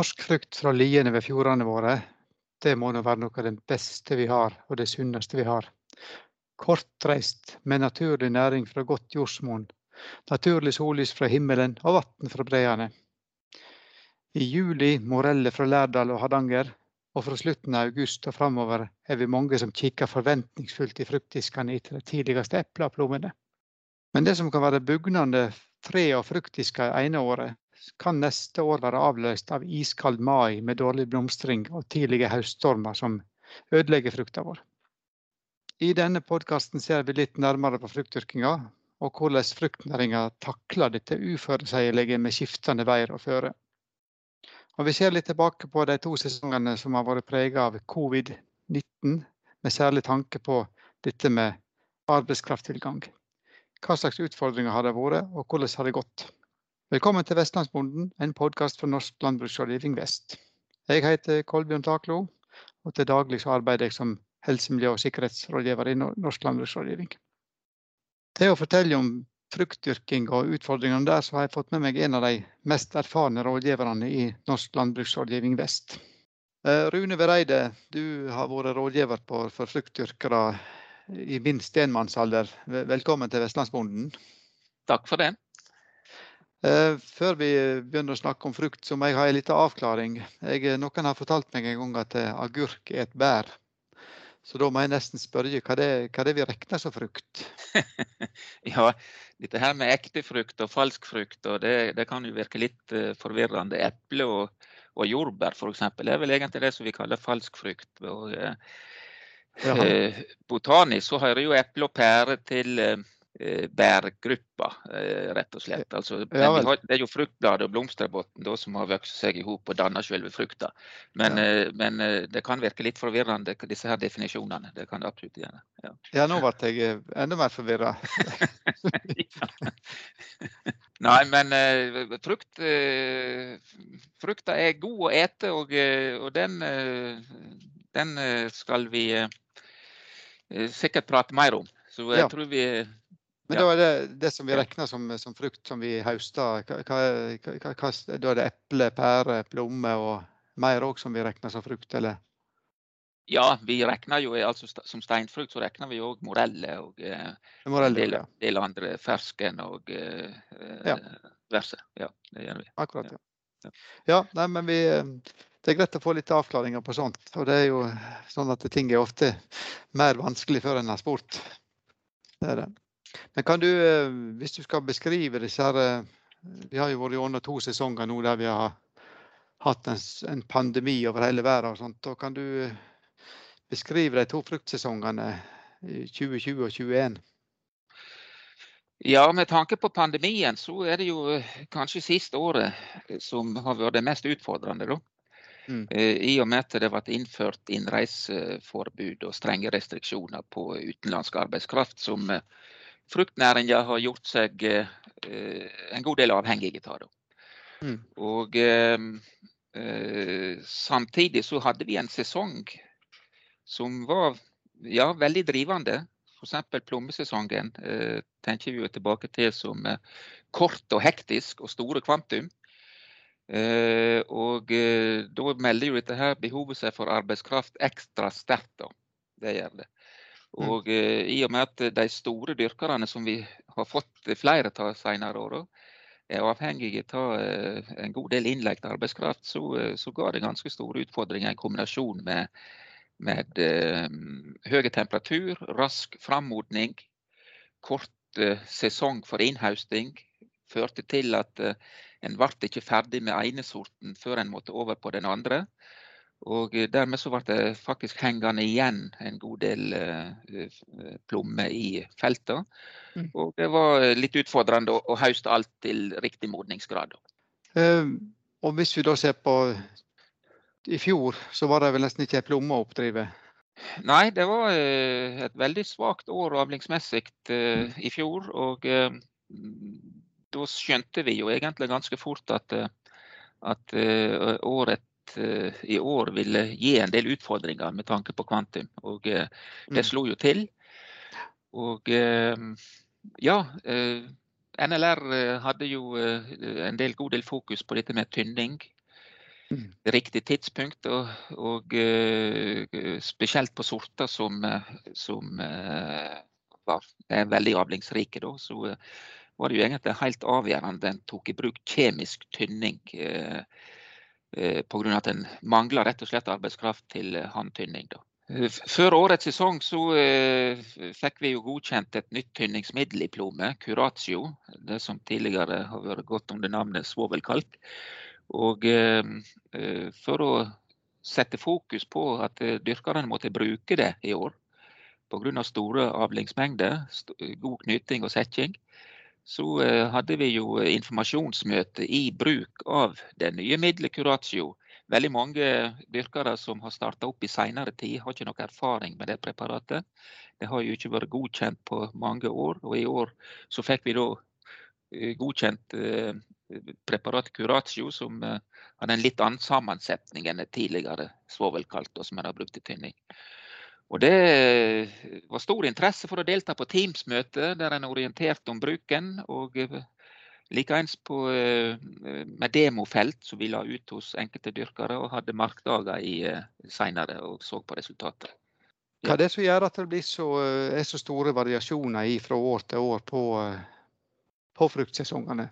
Norsk frukt fra liene ved fjordene våre, det må nå være noe av det beste vi har, og det sunneste vi har. Kortreist, med naturlig næring fra godt jordsmonn, naturlig sollys fra himmelen og vann fra breene. I juli moreller fra Lærdal og Hardanger, og fra slutten av august og framover er vi mange som kikker forventningsfullt i fruktdiskene etter de tidligste eplene og plommene. Men det som kan være bugnende tre- og fruktdisker ene året, kan neste år være avløst av iskald mai med dårlig blomstring og tidlige høststormer som ødelegger frukta vår. I denne podkasten ser vi litt nærmere på fruktdyrkinga, og hvordan fruktnæringa takler dette uforutsigelige med skiftende vær og føre. Og vi ser litt tilbake på de to sesongene som har vært prega av covid-19, med særlig tanke på dette med arbeidskrafttilgang. Hva slags utfordringer har det vært, og hvordan har det gått? Velkommen til Vestlandsbonden, en podkast fra Norsk landbruksrådgivning Vest. Jeg heter Kolbjørn Taklo, og til daglig arbeider jeg som helse-, miljø- og sikkerhetsrådgiver i Norsk landbruksrådgivning. Til å fortelle om fruktdyrking og utfordringene der, så har jeg fått med meg en av de mest erfarne rådgiverne i Norsk landbruksrådgivning Vest. Eh, Rune Vereide, du har vært rådgiver for fruktdyrkere i minst enmannsalder. Velkommen til Vestlandsbonden. Takk for det. Eh, før vi begynner å snakke om frukt, så må jeg ha en liten avklaring. Jeg, eh, noen har fortalt meg en gang at eh, agurk er et bær. Så da må jeg nesten spørre hva det, hva det vi regner som frukt? ja, dette her med ekte frukt og falsk frukt, og det, det kan jo virke litt forvirrende. Eple og, og jordbær f.eks. er vel egentlig det som vi kaller falsk frukt. Og, eh, botanisk så hører jo eple og pære til Eh, bærgruppa, eh, rett og slett. Altså, ja, har, det er jo fruktbladet og blomsterbotn som har vokst seg i hop og dannet selve frukta. Men, ja. Eh, men, det kan virke litt forvirrende, disse her definisjonene. Det kan det absolutt gjøre. Ja, ja nå ble jeg enda mer forvirra. Nei, men frukt Frukta er god å ete, og, og den, den skal vi sikkert prate mer om. Så jeg tror vi men ja. da er det det som vi regner som, som frukt som vi høster, hva, hva, hva, da er det eple, pære, plomme og mer òg som vi regner som frukt, eller? Ja, vi regner jo altså som steinfrukt så regner vi òg moreller og eh, Morelle, del, ja. del, andre fersken og eh, ja. verse. Ja, det gjør vi. Akkurat, ja. Ja, nei, men vi, det er greit å få litt avklaringer på sånt. Og det er jo sånn at ting er ofte mer vanskelig før en har spurt. Det er det. Men kan du, eh, hvis du skal beskrive disse her eh, Vi har jo vært gjennom to sesonger nå der vi har hatt en, en pandemi over hele verden. og sånt, og Kan du eh, beskrive de to fruktsesongene i 2020 og 2021? Ja, med tanke på pandemien så er det jo kanskje siste året som har vært det mest utfordrende. da. Mm. I og med at det ble innført innreiseforbud og strenge restriksjoner på utenlandsk arbeidskraft, som fruktnæringa har gjort seg eh, en god del avhengige av. Mm. Og eh, eh, samtidig så hadde vi en sesong som var ja, veldig drivende. F.eks. plommesesongen eh, tenker vi tilbake til som kort og hektisk og store kvantum. Eh, og eh, da melder jo dette her behovet seg for arbeidskraft ekstra sterkt. Det gjør det. Mm. Og eh, i og med at de store dyrkerne som vi har fått flere av senere år, er avhengige av eh, en god del innleid arbeidskraft, så, eh, så, ga det ganske store utfordringer i kombinasjon med, med uh, høy temperatur, rask frammodning, kort uh, sesong for innhausting. Førte til at en ble ikke ferdig med ene sorten før en måtte over på den andre. Og eh, dermed så ble det faktisk hengende igjen en god del uh, plommer i feltet. Mm. Og det var litt utfordrende å, å høste alt til riktig modningsgrad. Uh, og hvis vi da ser på i fjor, så var det vel nesten ikke plomme å oppdrive? Nei, det var uh, et veldig svakt år avlingsmessig mm. i fjor. Og da skjønte vi jo egentlig ganske fort at, at året Eh, i år ville gi en del utfordringer med tanke på kvantum. Og eh, det mm. slo jo til. Og eh, ja, NLR hadde jo en del, god del fokus på dette med tynning. mm. riktig tidspunkt. Og, og spesielt på sorter som, som var, er veldig avlingsrike, da, så var det jo egentlig helt avgjørende at en tok i bruk kjemisk tynning. Uh, Pga. at en mangler rett og slett arbeidskraft til handtynning. Før årets sesong så eh, fikk vi jo godkjent et nytt tynningsmiddel i plomme, Curatio. Det som tidligere har vært gått under navnet svovelkalk. Og eh, eh for å sette fokus på at eh, dyrkerne måtte bruke det i år pga. store avlingsmengder, god knyting og setting, så eh, hadde vi jo informasjonsmøte i bruk av det nye middelet Curatio Veldig mange dyrkere som har starta opp i seinere tid, har ikke noe erfaring med det preparatet. Det har jo ikke vært godkjent på mange år, og i år så fikk vi da eh, godkjent eh, preparatet Curatio, som eh, hadde en litt annen sammensetning enn det tidligere svovelkalt, som en har brukt i tynning. Og Det var stor interesse for å delta på Teams-møte der en orienterte om bruken. og Likeens på, eh, med demofelt som vi la ut hos enkelte dyrkere, og hadde markdager i seinere og så på resultatet. Hva er det som gjør at det så, eh, er så store variasjoner fra år til år på, på fruktsesongene?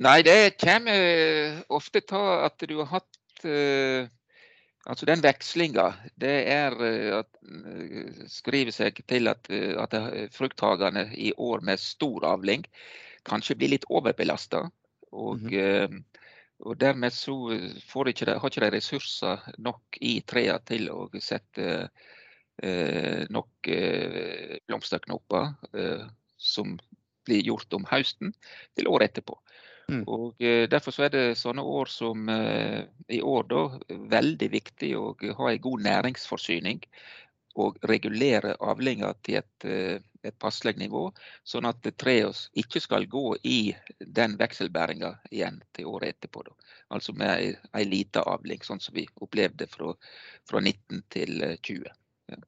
Nei, det kommer ofte av at du har hatt Altså den vekslinga, det er at skriver seg til at, at frukthagene i år med stor avling kanskje blir litt overbelasta. Og, mm -hmm. og, dermed så får ikke de, har ikke de ressurser nok i trærne til å sette eh, nok eh, blomsterknopper eh, som blir gjort om høsten, til året etterpå. Mm. Og Derfor Derfor er det sånne år som eh, i år da, veldig viktig å ha en god næringsforsyning og regulere avlinga til et, eh, et passelig nivå, sånn at treet ikke skal gå i den vekselbæringa igjen til året etterpå. Da. Altså med ei, lita avling, sånn som vi opplevde fra, fra 19 til 20. Ja.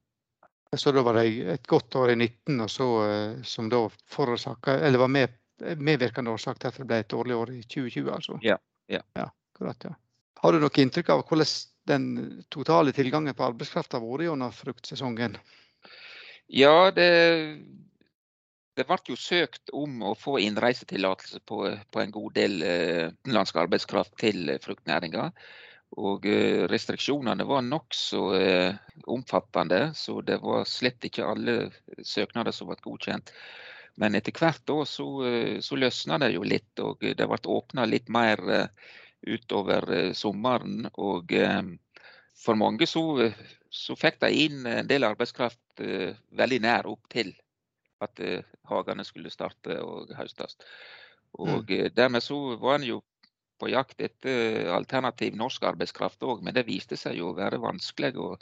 Så da var det et godt år i 19 og så, eh, som da forårsaka, eller var med, medvirkende årsak til at det ble et dårlig år i 2020, altså? Ja. ja. ja, akkurat, ja. Har du noe inntrykk av hvordan den totale tilgangen på arbeidskraft har vært gjennom fruktsesongen? Ja, det, det ble jo søkt om å få innreisetillatelse på, på, en god del eh, utenlandsk arbeidskraft til fruktnæringa. Og eh, restriksjonene var nokså eh, omfattende, så det var slett ikke alle søknader som ble godkjent. Men etter hvert da, så, så løsna det jo litt, og det ble åpna litt mer utover eh, sommeren. Og eh, for mange så, så fikk de inn en del arbeidskraft eh, veldig nær opp til at hagene skulle starte og høstes. Og mm. dermed så var en jo på jakt etter alternativ norsk arbeidskraft òg, men det viste seg jo å være vanskelig å,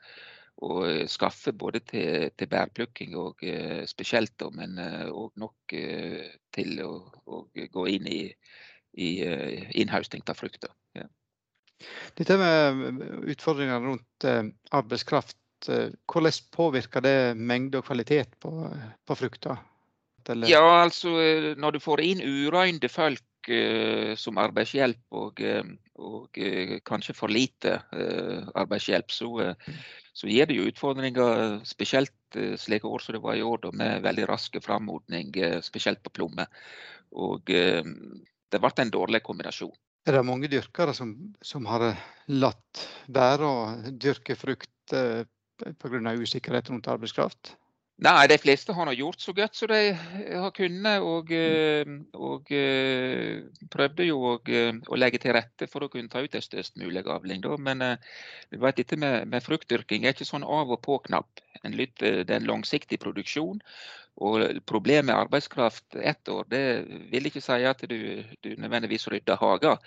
å skaffe både til, til bærplukking og spesielt, men òg nok til å, gå inn i i innhausting av frukter. Ja. Dette med utfordringene rundt eh, arbeidskraft, eh, hvordan påvirker det mengde og kvalitet på, på frukta? Ja, altså når du får inn urøynde folk som arbeidshjelp og, og kanskje for lite arbeidshjelp, så, så, gir det jo utfordringer, spesielt slike år som det var i år, med veldig raske frammodning, spesielt på plomme. Og det ble en dårlig kombinasjon. Er det mange dyrkere som, som har latt være å dyrke frukt eh, pga. usikkerhet rundt arbeidskraft? Nei, de fleste har gjort så godt som de har kunnet. Og, eh, og eh, prøvde jo å, å, legge til rette for å kunne ta ut en størst mulig avling. Da. Men du vet, dette med, med fruktdyrking er ikke sånn av og på-knapp. Det er en langsiktig produksjon. Og problemet med arbeidskraft ett år, det vil ikke si at du, du nødvendigvis rydder hager.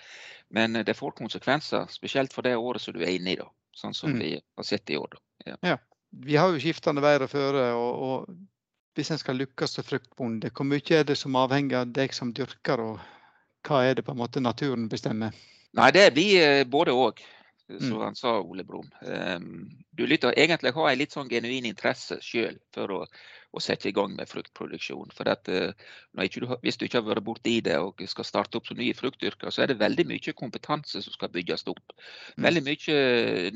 Men det får konsekvenser, spesielt for det året som du er inne i, da. Sånn som mm. vi har sett i år. Ja. ja. Vi har jo skiftende vær og føre. Og, og, hvis en skal lykkes som fruktbonde, hvor mye er det som avhenger av deg som dyrker, og hva er det på en måte naturen bestemmer? Nei, det blir eh, både òg. som mm. han sa, Ole Brumm. Du lytter egentlig ha en litt sånn genuin interesse sjøl for å, å, sette i gang med fruktproduksjon. For at, du, hvis du ikke har vært borti det og skal starte opp som nye fruktdyrker, så er det veldig mye kompetanse som skal bygges opp. Mm. Veldig mye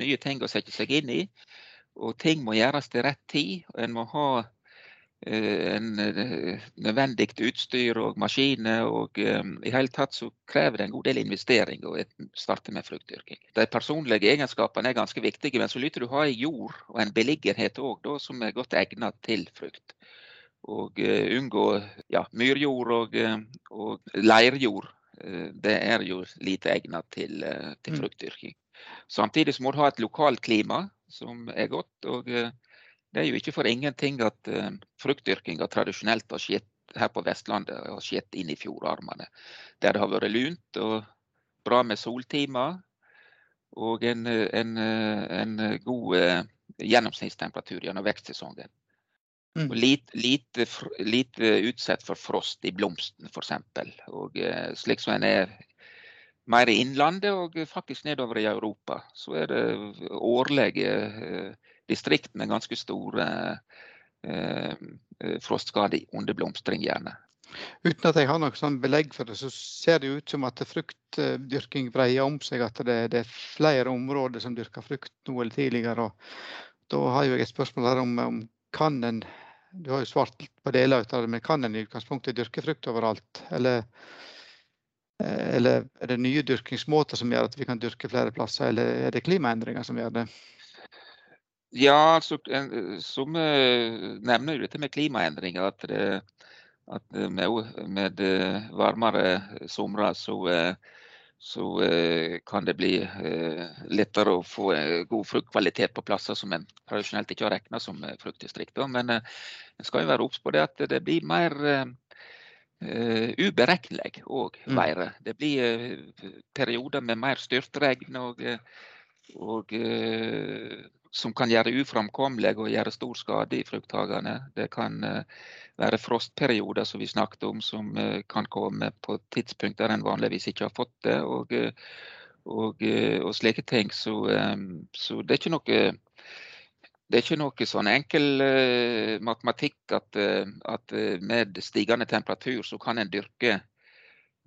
nye ting å sette seg inn i. Og ting må gjøres til rett tid. og En må ha Eh, en eh, nødvendig utstyr og maskiner. og um, I hele tatt så krever det en god del investering å starte med fruktdyrking. De personlige egenskapene er ganske viktige, men så lytter du ha en jord og en beliggenhet også, som er godt egnet til frukt. Og uh, unngå ja, myrjord og, og leirjord. Uh, det er jo lite egnet til, uh, til mm. fruktdyrking. Samtidig må du ha et lokalt klima som er godt. og det er jo ikke for ingenting at uh, fruktdyrkinga tradisjonelt har skjedd her på Vestlandet har skjedd inn i fjordarmene. Der det har vært lunt og bra med soltimer. Og en, en, en god uh, gjennomsnittstemperatur gjennom vekstsesongen. Mm. Og lite, lite, lite, utsatt for frost i blomsten f.eks. Slik som en er mer i innlandet og faktisk nedover i Europa, så er det årlige uh, distrikt med ganske store eh, eh frostskader under blomstring, gjerne. Uten at jeg har noe sånn belegg for det, så ser det ut som at fruktdyrking breier om seg. At det, det, er flere områder som dyrker frukt nå eller tidligere. Og da har jeg et spørsmål her om, om kan en Du har jo svart på deler av det, men kan en i utgangspunktet dyrke frukt overalt? Eller, eh, eller er det nye dyrkingsmåter som gjør at vi kan dyrke flere plasser, eller er det klimaendringer som gjør det? Ja, altså, som nevner dette med klimaendringer. At, det, at med, med, varmere somre så, så, kan det bli lettere å få god fruktkvalitet på plasser som en tradisjonelt ikke har regna som fruktdistrikt. Men en skal jo være obs på det at det blir mer uh, uberegnelig òg mm. været. Det blir perioder med mer styrtregn og, og uh, som kan gjøre uframkommelig og gjøre stor skade i frukthagene. Det kan eh, være frostperioder som vi snakket om, som eh, kan komme på tidspunkt der en vanligvis ikke har fått det. Og, eh, og, og slike ting. Så, så, det er ikke noe det er ikke noe sånn enkel uh, matematikk at, uh, at uh, med stigende temperatur så kan en dyrke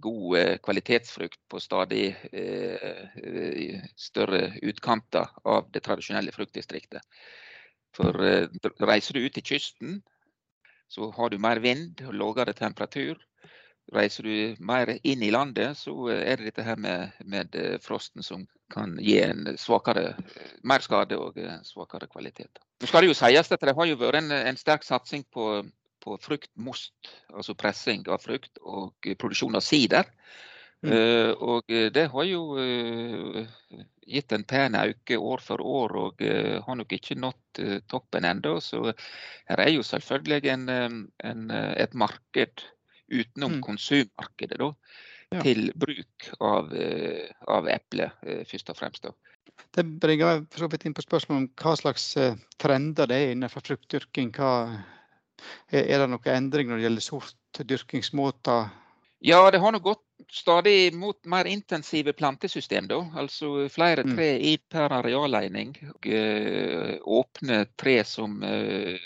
god uh, kvalitetsfrukt på stadig eh, eh, større utkanter av det tradisjonelle fruktdistriktet. For reiser du ut til kysten, så har du mer vind og lavere temperatur. Reiser du mer inn i landet, så er det dette her med, med frosten som kan gi en svakere, mer skade og svakere kvalitet. Nå skal det jo sies at det har jo vært en, en sterk satsing på på fruktmost, altså pressing av frukt, og produksjon av sider. Mm. Uh, og eh, det har jo uh, gitt en pen økning år for år, og uh, har nok ikke nådd toppen ennå. Så her er jo selvfølgelig en, en, et marked utenom mm. konsummarkedet da, ja. til bruk av, av eple, først og fremst. da. Det bringer meg for så vidt inn på spørsmålet om hva slags trender det er innenfor fruktdyrking. Hva, er det noen endring når det gjelder sortdyrkingsmåter? Ja, det har nå gått stadig mot mer intensive plantesystem. Da. Altså flere mm. tre i per arealeining. Og, ø, åpne tre som, ø,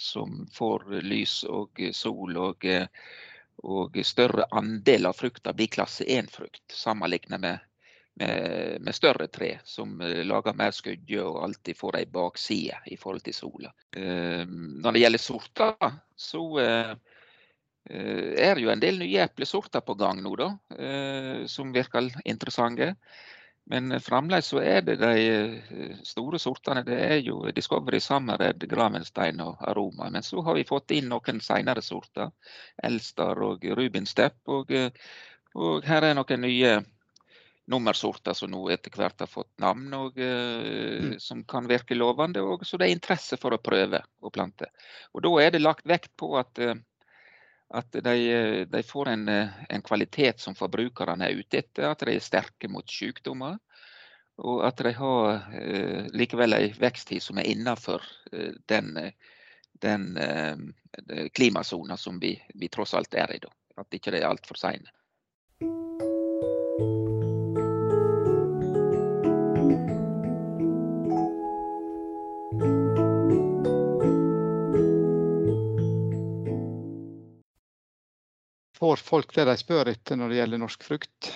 som, får lys og sol. Og, uh, og større andel av frukta blir klasse 1-frukt, sammenlignet med med, med, større tre, som eh, lager mer skudde og alltid får ei bakside i forhold til sola. Ø, når det gjelder sorter, så eh, er jo en del nye eplesorter på gang nå, da, som virker interessante. Men fremdeles så er det de store sortene. Det er jo Discovery, Summered, Gravenstein og Aroma. Men så har vi fått inn noen senere sorter. Elstar og Rubinstepp. Og, og her er noen nye nummersorter som nå etter hvert har fått navn, og mm. som kan virke lovende. Og, så det er interesse for å prøve å plante. Og Da er det lagt vekt på at, at de, de, får en, en, kvalitet som forbrukerne er ute etter. At de er sterke mot sykdommer. Og at de har eh, likevel en veksttid som er innenfor den, den klimasona som vi, vi, tross alt er i. Da. At ikke de er altfor seine. Får folk det de spør etter når det gjelder norsk frukt?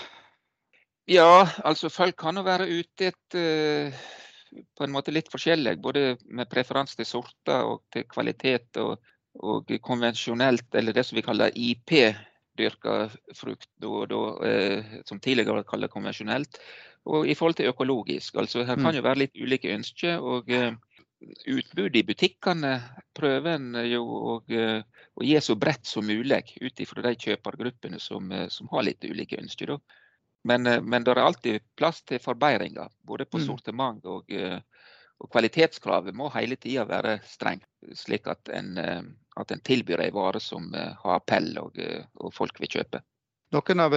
Ja, altså folk kan jo være ute etter på en måte litt forskjellig. Både med preferanse til sorter og til kvalitet og, og konvensjonelt, eller det som vi kaller IP-dyrka frukt, da, da, eh, som tidligere var kalt konvensjonelt. Og i forhold til økologisk. Altså her kan mm. jo være litt ulike ønsker. og eh, utbudet i butikkene prøver en jo å, å, gi så bredt som mulig ut ifra de kjøpergruppene som, som, har litt ulike ønsker. Men, men, det er alltid plass til forbedringer, både på mm. sortiment og, og kvalitetskravet må hele tida være strengt, slik at en, at en tilbyr en vare som har appell og, og folk vil kjøpe. Noen av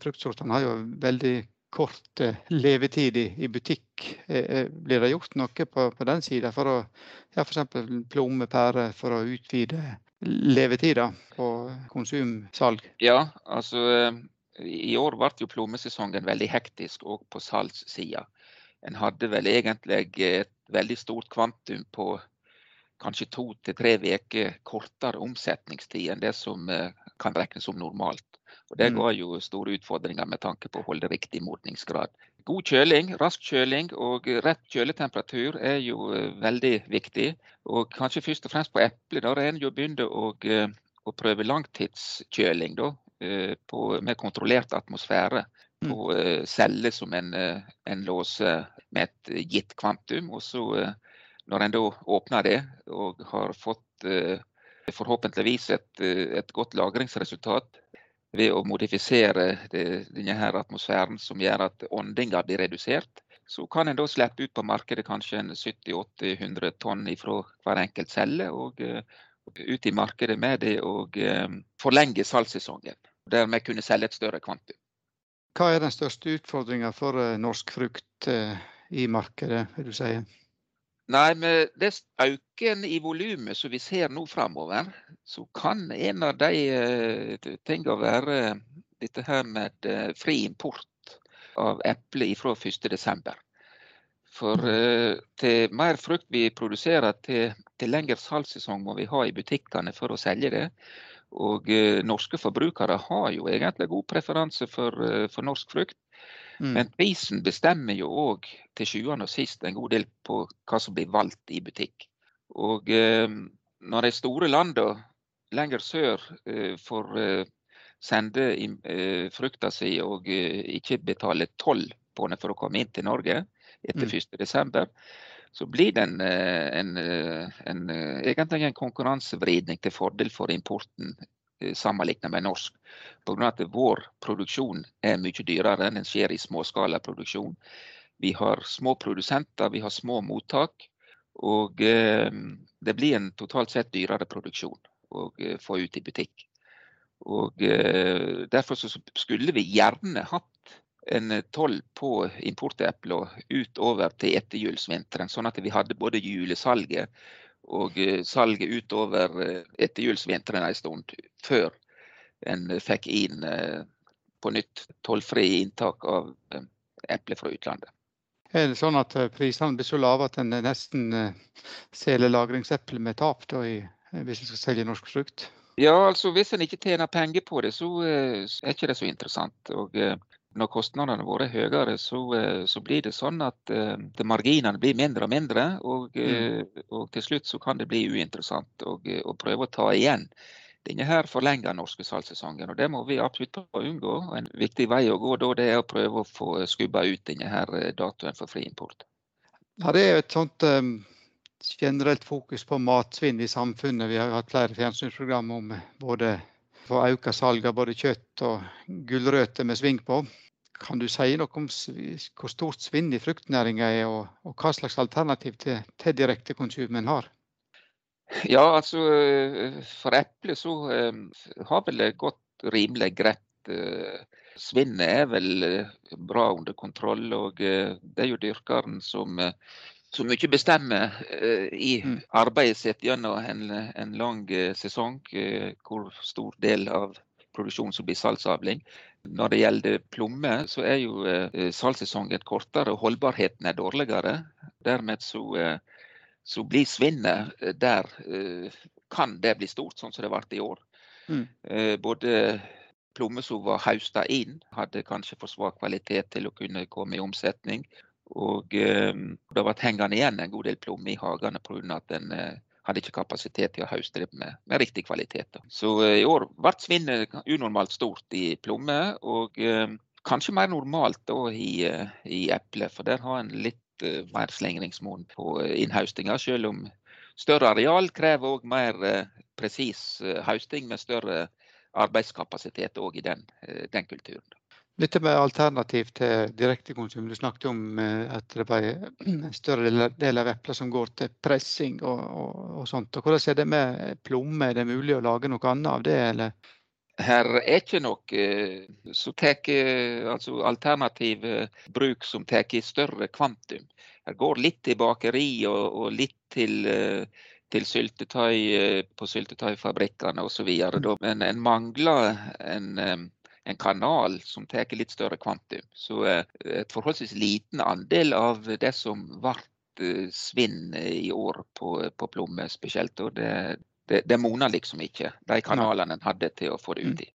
fruktsortene har jo veldig kort eh, levetid i, i butikk. Eh, eh, blir det gjort noe på, på den sida for å ja, f.eks. plomme, pærer for å utvide levetida på konsumsalg? Ja, altså i år ble jo plommesesongen veldig hektisk òg på salgssida. En hadde vel egentlig et veldig stort kvantum på kanskje to til tre uker kortere omsetningstid enn det som kan regnes som normalt. Og Det mm. ga jo store utfordringer med tanke på å holde riktig modningsgrad. God kjøling, rask kjøling og rett kjøletemperatur er jo eh, veldig viktig. Og kanskje først og fremst på eple. Da er en jo begynt å, eh, å, prøve langtidskjøling da, eh, på, med kontrollert atmosfære mm. på celler som en, en låser med et gitt kvantum. Og så når en da åpner det og har fått forhåpentligvis et, et godt lagringsresultat, ved å modifisere det, denne her atmosfæren som gjør at åndinga blir redusert, så kan en da slippe ut på markedet kanskje 70-80-100 tonn fra hver enkelt celle. Og uh, ut i markedet med det og uh, forlenge salgssesongen. Dermed kunne selge et større kvantum. Hva er den største utfordringa for uh, norsk frukt i markedet, vil du si? Nei, med det auken i volumet som vi ser nå framover, så kan en av de tinga tingene være dette her med uh, fri import av eple fra 1.12. For uh, til mer frukt vi produserer, til, til lengre salgssesong må vi ha i butikkene for å selge det. Og norske forbrukere har jo egentlig god preferanse for, for norsk frukt. Mm. Men prisen bestemmer jo òg til sjuende og sist en god del på hva som blir valgt i butikk. Og eh, når de store landene lenger sør eh, får eh, sende eh, frukta si og eh, ikke betale toll på den for å komme inn til Norge etter mm. 1.12., så blir det en, eh, en, en, egentlig en konkurransevridning til fordel for importen Eh, sammenlignet med norsk. Pga. at vår produksjon er mye dyrere. Den skjer i småskalaproduksjon. Vi har små produsenter, vi har små mottak. Og eh, det blir en totalt sett dyrere produksjon å eh, få ut i butikk. Og eh, Derfor skulle vi gjerne hatt en toll på importepler utover til etterjulsvinteren, sånn at vi hadde både julesalget og eh, salget utover etter etterjulsvinteren en stund, før en fikk inn eh, på nytt tollfri inntak av eple fra utlandet. Er det sånn at prisene blir så lave at en nesten selger lagringseple med tap da, hvis en skal selge norsk frukt? Ja, altså hvis en ikke tjener penger på det, så er ikke det så interessant. Og når kostnadene våre er høyere, så, eh, så, blir det sånn at uh, marginene blir mindre og mindre. Og, mm. uh, og, til slutt så kan det bli uinteressant å prøve å ta igjen denne her forlenga norske salgssesongen. Og det må vi absolutt unngå. En viktig vei å gå da, det er å prøve å få skubba ut denne her datoen for fri import. Ja, det er et sånt um, generelt fokus på matsvinn i samfunnet. Vi har hatt flere fjernsynsprogram om både få økt salg av både kjøtt og gulrøtter med sving på. Kan du si noe om hvor stort svinn i fruktnæringa er, og, og, hva slags alternativ til, til direktekonsum en har? Ja, altså for eple så uh, har vel det gått rimelig greit. Uh, svinnet er vel bra under kontroll, og det er jo dyrkeren som så mye bestemmer uh, i mm. arbeidet sitt gjennom en, en lang uh, sesong, uh, hvor stor del av produksjonen som blir salgsavling. Når det gjelder plomme, så er jo salgssesongen kortere og holdbarheten er dårligere. Dermed så, så blir svinnet der kan det bli stort, sånn som det ble i år. Mm. Både plommer som var høsta inn, hadde kanskje for svak kvalitet til å kunne komme i omsetning. Og det har vært hengende igjen en god del plommer i hagene pga. at en hadde ikke kapasitet til å høste det med, med riktig kvalitet. Så eh, i år ble svinnet unormalt stort i plommer, og uh, kanskje mer normalt da, i, uh, i eple. For der har en litt mer slingringsmonn på innhøstinga, selv om større areal krever òg mer presis høsting med større arbeidskapasitet òg i den, den kulturen. Dette med alternativ til direktekonsum. Du snakket om eh, at det er en større del av epler som går til pressing og, og, og, sånt. Og hvordan er det med plomme? Er det mulig å lage noe annet av det, eller? Her er ikke noe som tar altså alternativ bruk som tar i større kvantum. Her går litt til bakeri og, og litt til, til syltetøy på syltetøyfabrikkene osv. Men en mangler en en kanal som tar litt større kvantum. Så eh, et forholdsvis liten andel av det som ble eh, svinn i år på, på plomme spesielt. det, det, det moner liksom ikke, de kanalene en hadde til å få det ut i.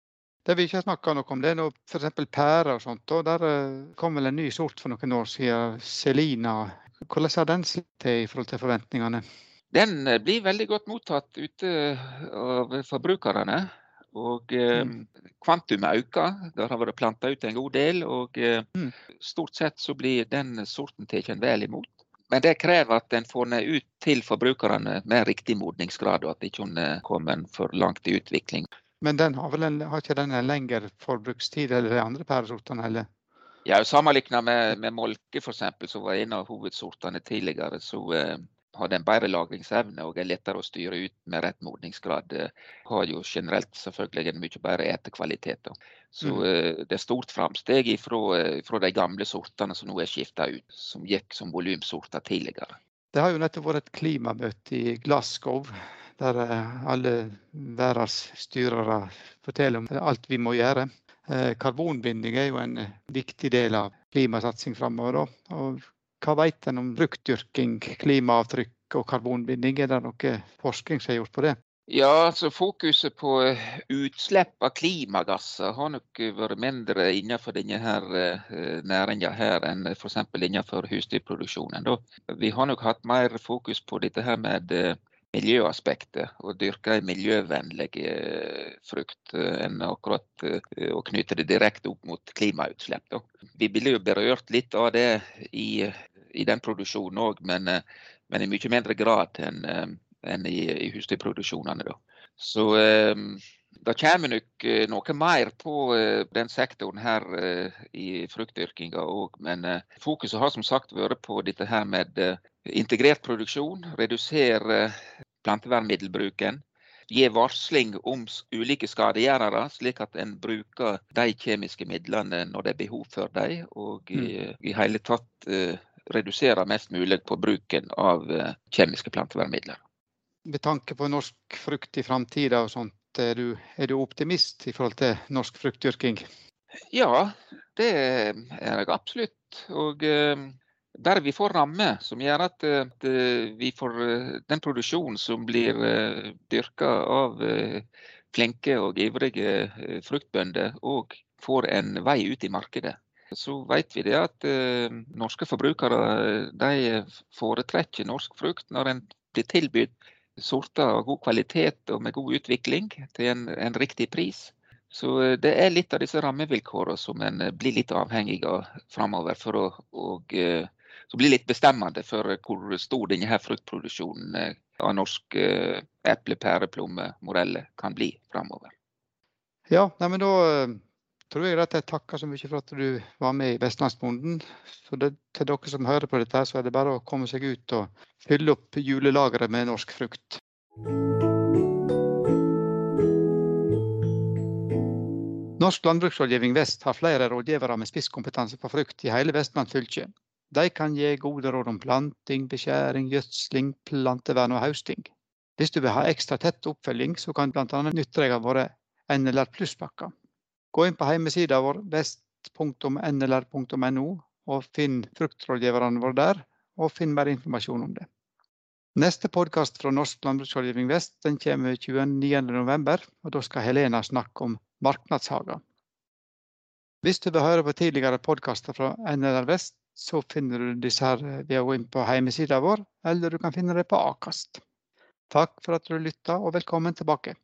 Det vi ikke har snakka noe om, det er f.eks. pærer og sånt. og Der eh, kom vel en ny sort for noen år siden, Selina. Hvordan har den slitt til i forhold til forventningene? Den blir veldig godt mottatt ute av forbrukerne. Og eh, mm. kvantumet øker. Det har vært planta ut en god del. Og eh, mm. stort sett så blir den sorten tatt vel imot. Men det krever at en får den ut til forbrukerne med riktig modningsgrad, og at ikke hun kommer for langt i utvikling. Men den har, vel en, har ikke den en lengre forbrukstid eller de andre pæresortene? eller? Ja, Sammenlignet med, med molke, f.eks., som var en av hovedsortene tidligere, så eh, har en bedre lagringsevne og er lettere å styre ut med rett modningsgrad. Har jo generelt selvfølgelig en mye bedre etekvalitet. Så mm. Eh, det er stort framsteg fra, eh, de gamle sortene som nå er skifta ut, som gikk som volumsorter tidligere. Det har jo nettopp vært et klimamøte i Glasgow, der eh, alle verdens styrere forteller om alt vi må gjøre. Karbonbinding er jo en viktig del av klimasatsing framover. Og hva vet en om bruktdyrking, klimaavtrykk og karbonbinding? Er det noe forskning som er gjort på det? Ja, altså Fokuset på eh, utslipp av klimagasser har nok vært mindre innenfor denne her eh, næringa her enn f.eks. innenfor husdyrproduksjonen. Vi har nok hatt mer fokus på dette her med eh, miljøaspektet og dyrke en miljøvennlig frukt enn akkurat å knytte det direkte opp mot klimautslipp. Vi blir jo berørt litt av det i i den produksjonen òg, men, eh, men, i mye mindre grad enn eh, en i, i husdyrproduksjonene. Så eh, det kommer nok noe mer på den sektoren her i fruktdyrkinga òg. Men fokuset har som sagt vært på dette her med integrert produksjon. Redusere plantevernmiddelbruken. Gi varsling om ulike skadegjørere, slik at en bruker de kjemiske midlene når det er behov for dem. Og i, mm. i hele tatt redusere mest mulig på bruken av eh, kjemiske plantevernmidler. Med tanke på norsk frukt i framtida og sånt, er du, er du optimist i forhold til norsk fruktdyrking? Ja, det er jeg absolutt. Og der vi får rammer som gjør at, at vi får eh, den produksjonen som blir dyrka av flinke og ivrige fruktbønder, og får en vei ut i markedet så vet vi det at eh, norske forbrukere de foretrekker norsk frukt når en blir tilbudt sorter av god kvalitet og med god utvikling til en, en riktig pris. Så eh, det er litt av disse rammevilkårene som en eh, blir litt avhengig av framover. For å, og, eh, som blir litt bestemmende for hvor stor denne her fruktproduksjonen av norsk eple, pære, plomme, morelle kan bli framover. Ja, nei, men da tror jeg at jeg takker så mye for at du var med i Vestlandsbonden. Til dere som hører på dette, så er det bare å komme seg ut og fylle opp julelageret med norsk frukt. Norsk landbruksrådgivning Vest har flere rådgivere med spisskompetanse på frukt i hele Vestland fylke. De kan gi gode råd om planting, beskjæring, gjødsling, plantevern og høsting. Hvis du vil ha ekstra tett oppfølging, så kan bl.a. nytte deg av våre NLR Pluss-pakker. Gå inn på hjemmesida vår vest.nlr.no og finn fruktrådgiverne våre der, og finn mer informasjon om det. Neste podkast fra Norsk landbruksrådgivning vest den kommer 29.11, og da skal Helena snakke om marknadshager. Hvis du vil høre på tidligere podkaster fra NLR Vest, så finner du disse her ved å gå inn på hjemmesida vår, eller du kan finne dem på Akast. Takk for at du lytta, og velkommen tilbake.